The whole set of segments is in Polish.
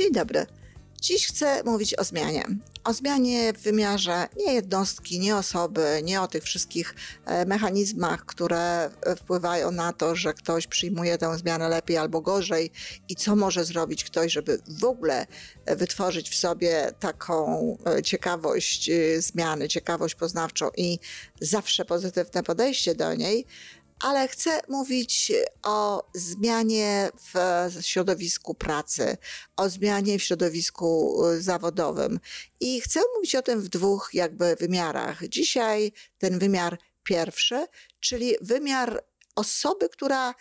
Dzień dobry. Dziś chcę mówić o zmianie. O zmianie w wymiarze nie jednostki, nie osoby, nie o tych wszystkich e, mechanizmach, które e, wpływają na to, że ktoś przyjmuje tę zmianę lepiej albo gorzej i co może zrobić ktoś, żeby w ogóle e, wytworzyć w sobie taką ciekawość zmiany, ciekawość poznawczą i zawsze pozytywne podejście do niej ale chcę mówić o zmianie w środowisku pracy, o zmianie w środowisku y, zawodowym. I chcę mówić o tym w dwóch jakby wymiarach. Dzisiaj ten wymiar pierwszy, czyli wymiar osoby, która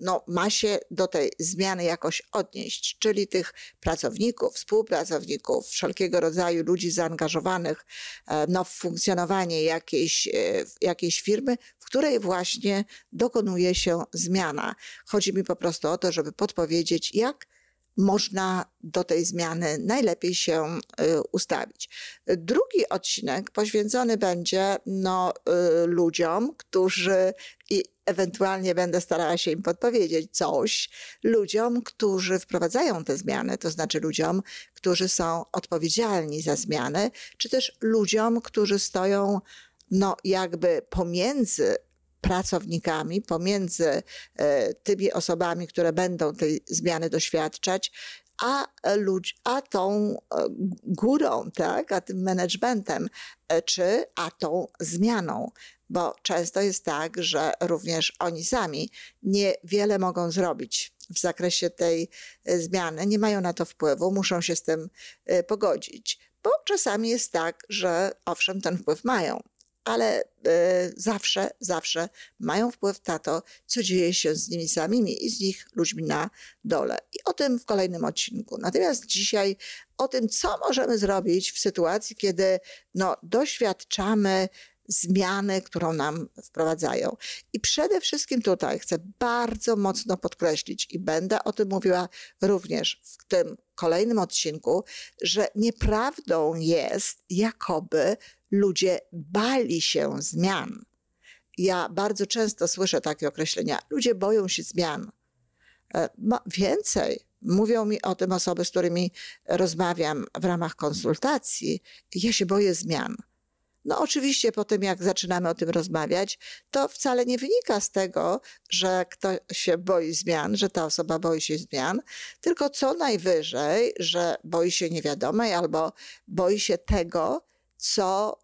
no, ma się do tej zmiany jakoś odnieść, czyli tych pracowników, współpracowników, wszelkiego rodzaju ludzi zaangażowanych e, no, w funkcjonowanie jakiejś, e, jakiejś firmy, w której właśnie dokonuje się zmiana. Chodzi mi po prostu o to, żeby podpowiedzieć, jak można do tej zmiany najlepiej się y, ustawić. Drugi odcinek poświęcony będzie no, y, ludziom, którzy i ewentualnie będę starała się im podpowiedzieć coś, ludziom, którzy wprowadzają te zmiany, to znaczy ludziom, którzy są odpowiedzialni za zmiany, czy też ludziom, którzy stoją no, jakby pomiędzy pracownikami, pomiędzy e, tymi osobami, które będą tej zmiany doświadczać, a, ludź, a tą e, górą, tak, a tym managementem, e, czy a tą zmianą. Bo często jest tak, że również oni sami niewiele mogą zrobić w zakresie tej zmiany, nie mają na to wpływu, muszą się z tym pogodzić. Bo czasami jest tak, że owszem, ten wpływ mają, ale y, zawsze, zawsze mają wpływ na to, co dzieje się z nimi samymi i z ich ludźmi na dole. I o tym w kolejnym odcinku. Natomiast dzisiaj o tym, co możemy zrobić w sytuacji, kiedy no, doświadczamy zmiany, którą nam wprowadzają. I przede wszystkim tutaj chcę bardzo mocno podkreślić i będę o tym mówiła również w tym kolejnym odcinku, że nieprawdą jest, jakoby ludzie bali się zmian. Ja bardzo często słyszę takie określenia: ludzie boją się zmian. E, więcej, mówią mi o tym osoby, z którymi rozmawiam w ramach konsultacji. Ja się boję zmian. No oczywiście po tym, jak zaczynamy o tym rozmawiać, to wcale nie wynika z tego, że ktoś się boi zmian, że ta osoba boi się zmian, tylko co najwyżej, że boi się niewiadomej albo boi się tego, co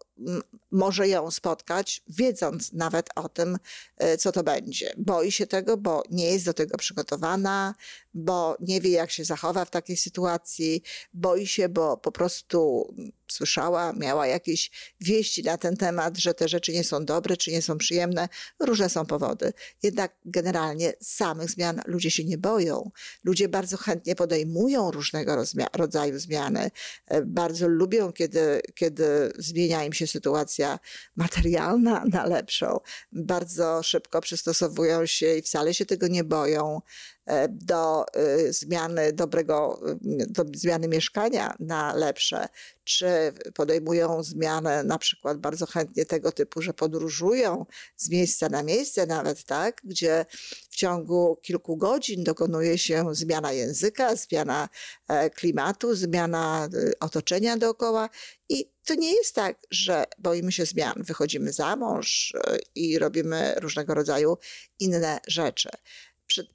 może ją spotkać, wiedząc nawet o tym, e, co to będzie. Boi się tego, bo nie jest do tego przygotowana, bo nie wie, jak się zachowa w takiej sytuacji, boi się, bo po prostu słyszała, miała jakieś wieści na ten temat, że te rzeczy nie są dobre, czy nie są przyjemne. Różne są powody. Jednak generalnie samych zmian ludzie się nie boją. Ludzie bardzo chętnie podejmują różnego rodzaju zmiany. E, bardzo lubią, kiedy, kiedy zmienia im się sytuacja materialna na lepszą. Bardzo szybko przystosowują się i wcale się tego nie boją. E, do e, zmiany dobrego, do zmiany mieszkania na lepsze, czy podejmują zmianę na przykład bardzo chętnie tego typu, że podróżują z miejsca na miejsce nawet, tak, gdzie w ciągu kilku godzin dokonuje się zmiana języka, zmiana e, klimatu, zmiana otoczenia dookoła i to nie jest tak, że boimy się zmian, wychodzimy za mąż i robimy różnego rodzaju inne rzeczy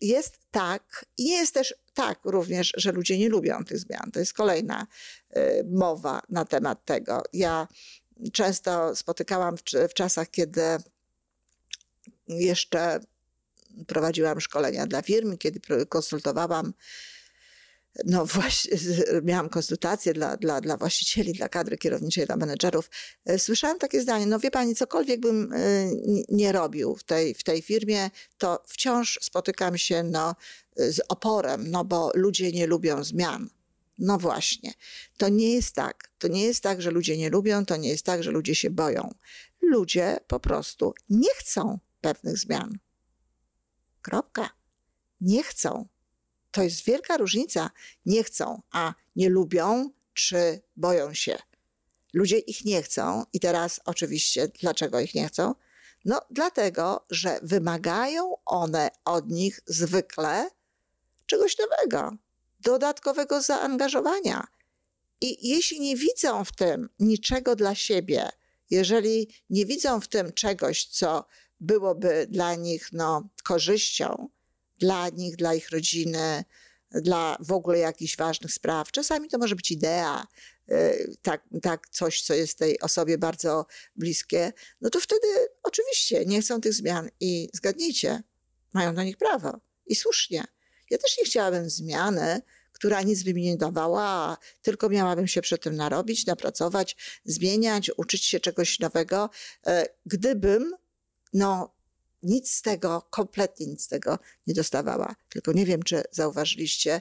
jest tak i nie jest też tak również, że ludzie nie lubią tych zmian. To jest kolejna y, mowa na temat tego. Ja często spotykałam w, w czasach, kiedy jeszcze prowadziłam szkolenia dla firm, kiedy konsultowałam no właśnie, miałam konsultacje dla, dla, dla właścicieli, dla kadry kierowniczej, dla menedżerów. E, słyszałam takie zdanie, no wie pani, cokolwiek bym e, nie robił w tej, w tej firmie, to wciąż spotykam się no, z oporem, no bo ludzie nie lubią zmian. No właśnie, to nie jest tak. To nie jest tak, że ludzie nie lubią, to nie jest tak, że ludzie się boją. Ludzie po prostu nie chcą pewnych zmian. Kropka. Nie chcą. To jest wielka różnica. Nie chcą, a nie lubią, czy boją się. Ludzie ich nie chcą i teraz oczywiście dlaczego ich nie chcą? No dlatego, że wymagają one od nich zwykle czegoś nowego. dodatkowego zaangażowania. I jeśli nie widzą w tym niczego dla siebie, jeżeli nie widzą w tym czegoś, co byłoby dla nich no, korzyścią, dla nich, dla ich rodziny, dla w ogóle jakichś ważnych spraw. Czasami to może być idea, y, tak, tak coś, co jest tej osobie bardzo bliskie, no to wtedy oczywiście nie chcą tych zmian i zgadnijcie, mają do nich prawo i słusznie. Ja też nie chciałabym zmiany, która nic by mi nie dawała, tylko miałabym się przy tym narobić, napracować, zmieniać, uczyć się czegoś nowego, e, gdybym no, nic z tego, kompletnie nic z tego nie dostawała. Tylko nie wiem, czy zauważyliście,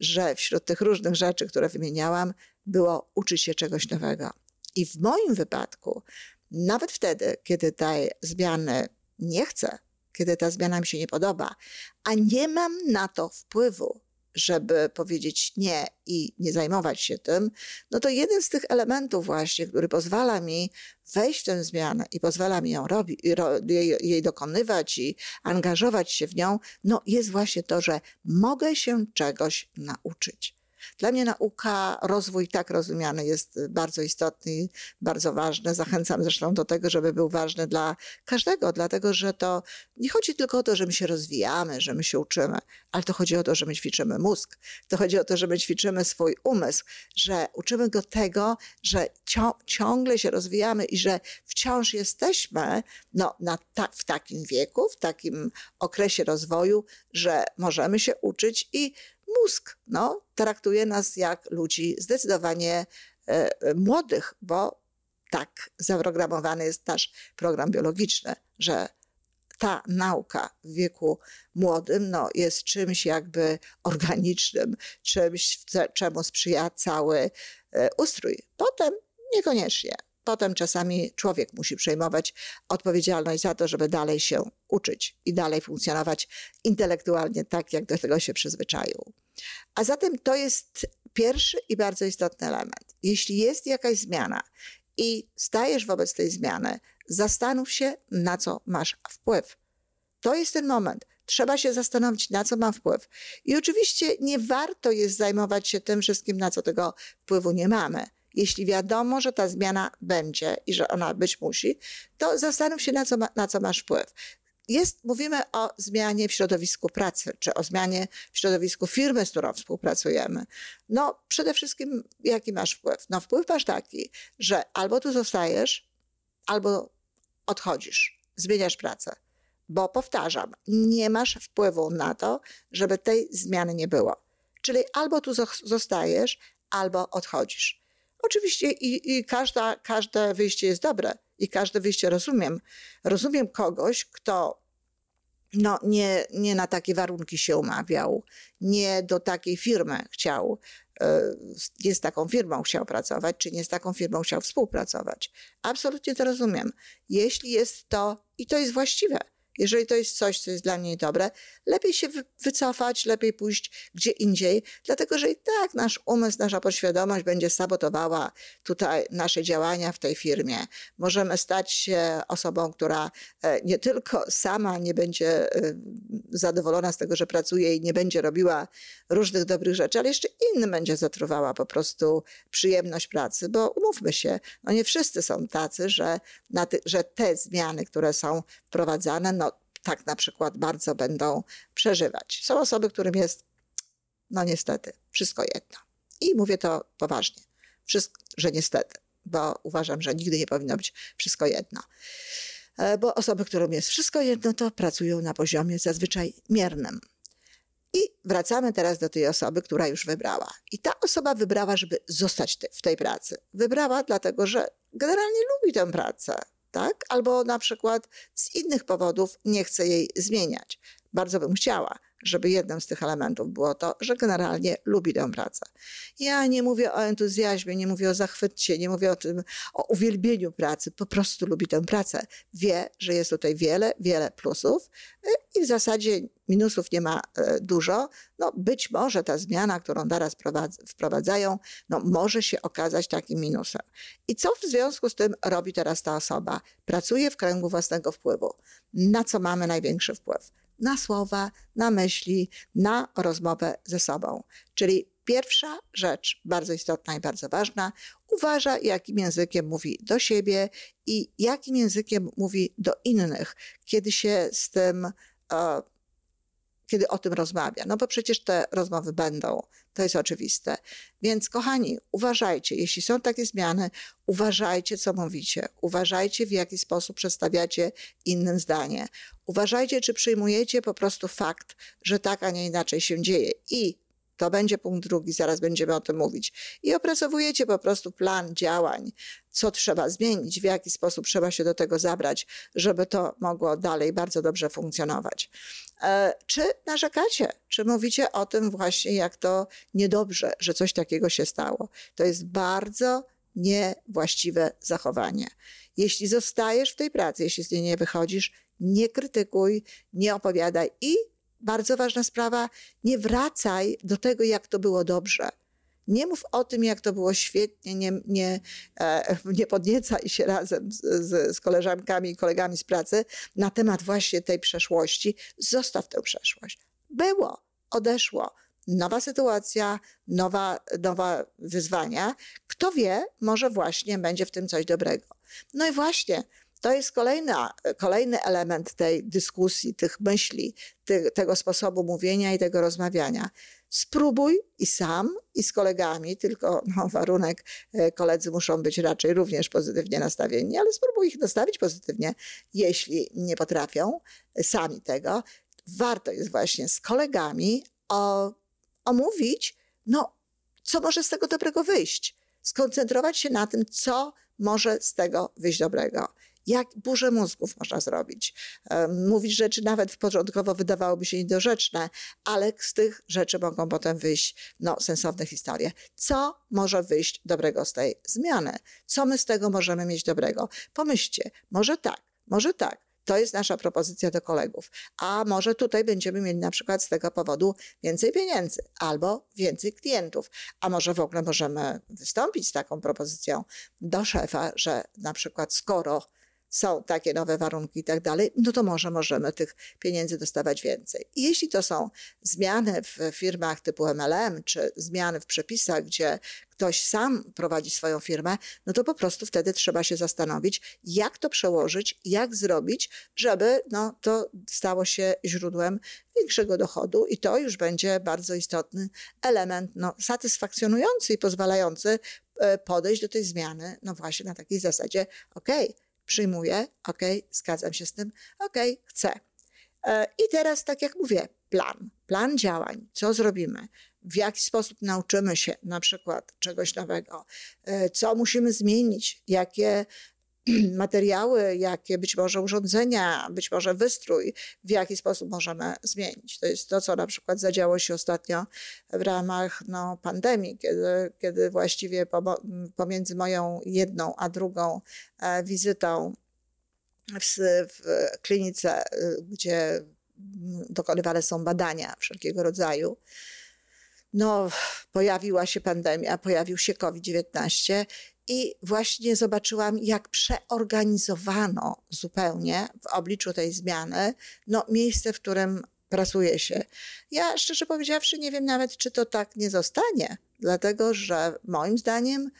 że wśród tych różnych rzeczy, które wymieniałam, było uczyć się czegoś nowego. I w moim wypadku, nawet wtedy, kiedy tej zmiany nie chcę, kiedy ta zmiana mi się nie podoba, a nie mam na to wpływu, żeby powiedzieć nie i nie zajmować się tym, no to jeden z tych elementów właśnie, który pozwala mi wejść w tę zmianę i pozwala mi ją robić, jej, jej dokonywać i angażować się w nią, no jest właśnie to, że mogę się czegoś nauczyć. Dla mnie nauka, rozwój tak rozumiany jest bardzo istotny bardzo ważny. Zachęcam zresztą do tego, żeby był ważny dla każdego, dlatego że to nie chodzi tylko o to, że my się rozwijamy, że my się uczymy, ale to chodzi o to, że my ćwiczymy mózg. To chodzi o to, że my ćwiczymy swój umysł, że uczymy go tego, że ciągle się rozwijamy i że wciąż jesteśmy no, ta w takim wieku, w takim okresie rozwoju, że możemy się uczyć i mózg no, traktuje nas jak ludzi zdecydowanie e, e, młodych, bo tak zaprogramowany jest nasz program biologiczny, że ta nauka w wieku młodym no, jest czymś jakby organicznym, czymś, czemu sprzyja cały e, ustrój. Potem niekoniecznie. Potem czasami człowiek musi przejmować odpowiedzialność za to, żeby dalej się uczyć i dalej funkcjonować intelektualnie tak, jak do tego się przyzwyczaił. A zatem to jest pierwszy i bardzo istotny element. Jeśli jest jakaś zmiana i stajesz wobec tej zmiany, zastanów się, na co masz wpływ. To jest ten moment. Trzeba się zastanowić, na co mam wpływ. I oczywiście nie warto jest zajmować się tym wszystkim, na co tego wpływu nie mamy. Jeśli wiadomo, że ta zmiana będzie i że ona być musi, to zastanów się, na co, ma, na co masz wpływ jest, mówimy o zmianie w środowisku pracy, czy o zmianie w środowisku firmy, z którą współpracujemy. No, przede wszystkim, jaki masz wpływ? No, wpływ masz taki, że albo tu zostajesz, albo odchodzisz, zmieniasz pracę. Bo powtarzam, nie masz wpływu na to, żeby tej zmiany nie było. Czyli albo tu zostajesz, albo odchodzisz. Oczywiście i, i każda, każde wyjście jest dobre i każde wyjście rozumiem. Rozumiem kogoś, kto no, nie, nie na takie warunki się umawiał, nie do takiej firmy chciał, e, nie z taką firmą chciał pracować, czy nie z taką firmą chciał współpracować. Absolutnie to rozumiem. Jeśli jest to, i to jest właściwe, jeżeli to jest coś, co jest dla mnie dobre, lepiej się wycofać, lepiej pójść gdzie indziej, dlatego że i tak nasz umysł, nasza podświadomość będzie sabotowała tutaj nasze działania w tej firmie. Możemy stać się osobą, która e, nie tylko sama nie będzie e, zadowolona z tego, że pracuje i nie będzie robiła różnych dobrych rzeczy, ale jeszcze innym będzie zatruwała po prostu przyjemność pracy, bo umówmy się, no nie wszyscy są tacy, że, ty, że te zmiany, które są wprowadzane, no tak na przykład bardzo będą przeżywać. Są osoby, którym jest, no niestety, wszystko jedno. I mówię to poważnie, wszystko, że niestety, bo uważam, że nigdy nie powinno być wszystko jedno. E, bo osoby, którym jest wszystko jedno, to pracują na poziomie zazwyczaj miernym. I wracamy teraz do tej osoby, która już wybrała. I ta osoba wybrała, żeby zostać w tej pracy. Wybrała dlatego, że generalnie lubi tę pracę tak? Albo na przykład z innych powodów nie chce jej zmieniać. Bardzo bym chciała, żeby jednym z tych elementów było to, że generalnie lubi tę pracę. Ja nie mówię o entuzjazmie, nie mówię o zachwycie, nie mówię o tym, o uwielbieniu pracy, po prostu lubi tę pracę. Wie, że jest tutaj wiele, wiele plusów y, i w zasadzie minusów nie ma y, dużo. No być może ta zmiana, którą teraz wprowadzają, no może się okazać takim minusem. I co w związku z tym robi teraz ta osoba? Pracuje w kręgu własnego wpływu. Na co mamy największy wpływ? Na słowa, na myśli, na rozmowę ze sobą. Czyli pierwsza rzecz, bardzo istotna i bardzo ważna, uważa, jakim językiem mówi do siebie i jakim językiem mówi do innych, kiedy się z tym e, kiedy o tym rozmawia. No bo przecież te rozmowy będą, to jest oczywiste. Więc kochani, uważajcie, jeśli są takie zmiany, uważajcie, co mówicie, uważajcie, w jaki sposób przedstawiacie innym zdanie. Uważajcie, czy przyjmujecie po prostu fakt, że tak, a nie inaczej się dzieje. I to będzie punkt drugi, zaraz będziemy o tym mówić. I opracowujecie po prostu plan działań, co trzeba zmienić, w jaki sposób trzeba się do tego zabrać, żeby to mogło dalej bardzo dobrze funkcjonować. E, czy narzekacie? Czy mówicie o tym właśnie, jak to niedobrze, że coś takiego się stało? To jest bardzo niewłaściwe zachowanie. Jeśli zostajesz w tej pracy, jeśli z niej nie wychodzisz, nie krytykuj, nie opowiadaj i bardzo ważna sprawa, nie wracaj do tego, jak to było dobrze. Nie mów o tym, jak to było świetnie, nie, nie, e, nie podniecaj się razem z, z, koleżankami i kolegami z pracy na temat właśnie tej przeszłości. Zostaw tę przeszłość. Było, odeszło. Nowa sytuacja, nowa, nowa wyzwania. Kto wie, może właśnie będzie w tym coś dobrego. No i właśnie, to jest kolejna, kolejny element tej dyskusji, tych myśli, ty, tego sposobu mówienia i tego rozmawiania. Spróbuj i sam, i z kolegami, tylko no, warunek, e, koledzy muszą być raczej również pozytywnie nastawieni, ale spróbuj ich nastawić pozytywnie, jeśli nie potrafią sami tego. Warto jest właśnie z kolegami o, omówić, no, co może z tego dobrego wyjść. Skoncentrować się na tym, co może z tego wyjść dobrego jak burzę mózgów można zrobić. Mówić rzeczy nawet początkowo wydawałoby się niedorzeczne, ale z tych rzeczy mogą potem wyjść no, sensowne historie. Co może wyjść dobrego z tej zmiany? Co my z tego możemy mieć dobrego? Pomyślcie, może tak, może tak. To jest nasza propozycja do kolegów. A może tutaj będziemy mieli na przykład z tego powodu więcej pieniędzy albo więcej klientów. A może w ogóle możemy wystąpić z taką propozycją do szefa, że na przykład skoro są takie nowe warunki i tak dalej, no to może możemy tych pieniędzy dostawać więcej. I jeśli to są zmiany w firmach typu MLM, czy zmiany w przepisach, gdzie ktoś sam prowadzi swoją firmę, no to po prostu wtedy trzeba się zastanowić, jak to przełożyć, jak zrobić, żeby no, to stało się źródłem większego dochodu i to już będzie bardzo istotny element no, satysfakcjonujący i pozwalający e, podejść do tej zmiany, no właśnie na takiej zasadzie, okej, okay, przyjmuję, ok, zgadzam się z tym, ok, chcę. E, I teraz, tak jak mówię, plan, plan działań, co zrobimy, w jaki sposób nauczymy się na przykład czegoś nowego, e, co musimy zmienić, jakie materiały, jakie być może urządzenia, być może wystrój, w jaki sposób możemy zmienić. To jest to, co na przykład zadziało się ostatnio w ramach no, pandemii, kiedy, kiedy właściwie pomiędzy moją jedną a drugą e, wizytą w, w klinice, e, gdzie dokonywane są badania wszelkiego rodzaju, no, pojawiła się pandemia, pojawił się COVID-19 i właśnie zobaczyłam, jak przeorganizowano zupełnie w obliczu tej zmiany no, miejsce, w którym pracuje się. Ja szczerze powiedziawszy, nie wiem nawet, czy to tak nie zostanie, dlatego że moim zdaniem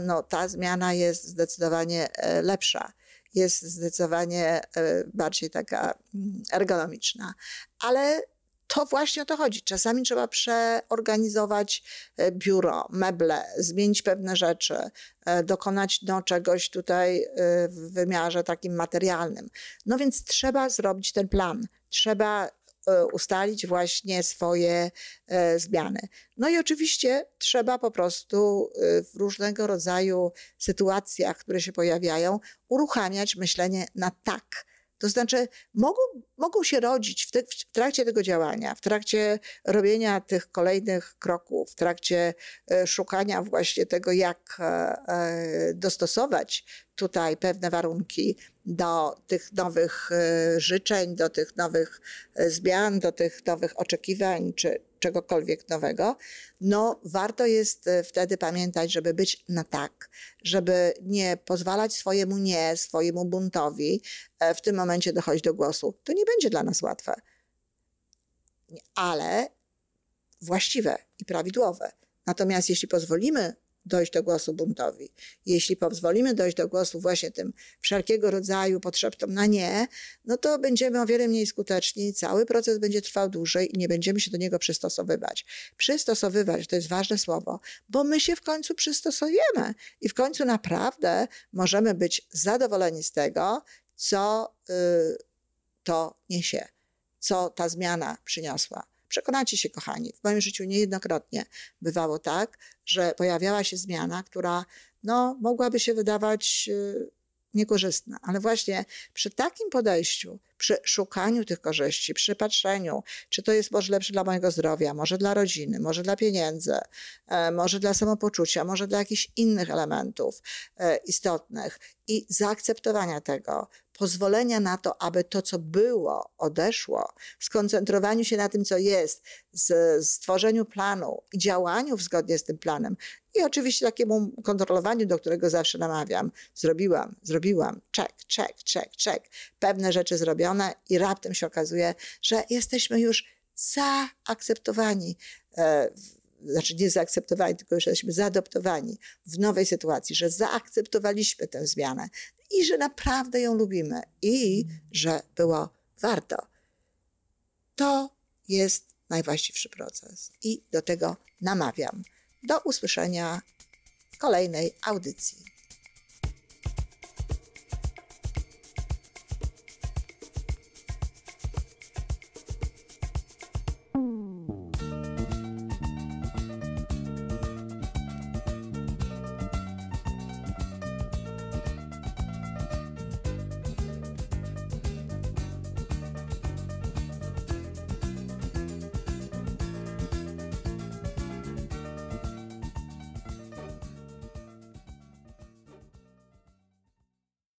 no, ta zmiana jest zdecydowanie e, lepsza. Jest zdecydowanie e, bardziej taka mm, ergonomiczna. Ale to właśnie o to chodzi. Czasami trzeba przeorganizować e, biuro, meble, zmienić pewne rzeczy, e, dokonać no, czegoś tutaj e, w wymiarze takim materialnym. No więc trzeba zrobić ten plan. Trzeba ustalić właśnie swoje zmiany. No i oczywiście trzeba po prostu w różnego rodzaju sytuacjach, które się pojawiają, uruchamiać myślenie na tak to znaczy, mogą, mogą się rodzić w, te, w, trakcie tego działania, w trakcie robienia tych kolejnych kroków, w trakcie e, szukania właśnie tego, jak e, e, dostosować tutaj pewne warunki do tych nowych życzeń, do tych nowych zmian, do tych nowych oczekiwań czy czegokolwiek nowego, no warto jest wtedy pamiętać, żeby być na tak, żeby nie pozwalać swojemu nie, swojemu buntowi w tym momencie dochodzić do głosu. To nie będzie dla nas łatwe. ale właściwe i prawidłowe. Natomiast jeśli pozwolimy dojść do głosu buntowi, jeśli pozwolimy dojść do głosu właśnie tym wszelkiego rodzaju potrzebom na nie, no to będziemy o wiele mniej skuteczni, cały proces będzie trwał dłużej i nie będziemy się do niego przystosowywać. Przystosowywać to jest ważne słowo, bo my się w końcu przystosujemy i w końcu naprawdę możemy być zadowoleni z tego, co y, to niesie, co ta zmiana przyniosła. Przekonacie się, kochani, w moim życiu niejednokrotnie bywało tak, że pojawiała się zmiana, która no, mogłaby się wydawać y, niekorzystna, ale właśnie przy takim podejściu, przy szukaniu tych korzyści, przy patrzeniu, czy to jest może lepsze dla mojego zdrowia, może dla rodziny, może dla pieniędzy, e, może dla samopoczucia, może dla jakichś innych elementów e, istotnych i zaakceptowania tego, pozwolenia na to, aby to, co było, odeszło, skoncentrowaniu się na tym, co jest, z, stworzeniu planu i działaniu zgodnie z tym planem. I oczywiście takiemu kontrolowaniu, do którego zawsze namawiam. Zrobiłam, zrobiłam, check, check, check, check. Pewne rzeczy zrobione i raptem się okazuje, że jesteśmy już zaakceptowani. E, znaczy nie zaakceptowani, tylko już jesteśmy zaadoptowani w nowej sytuacji, że zaakceptowaliśmy tę zmianę i że naprawdę ją lubimy i że było warto. To jest najwłaściwszy proces i do tego namawiam. Do usłyszenia kolejnej audycji.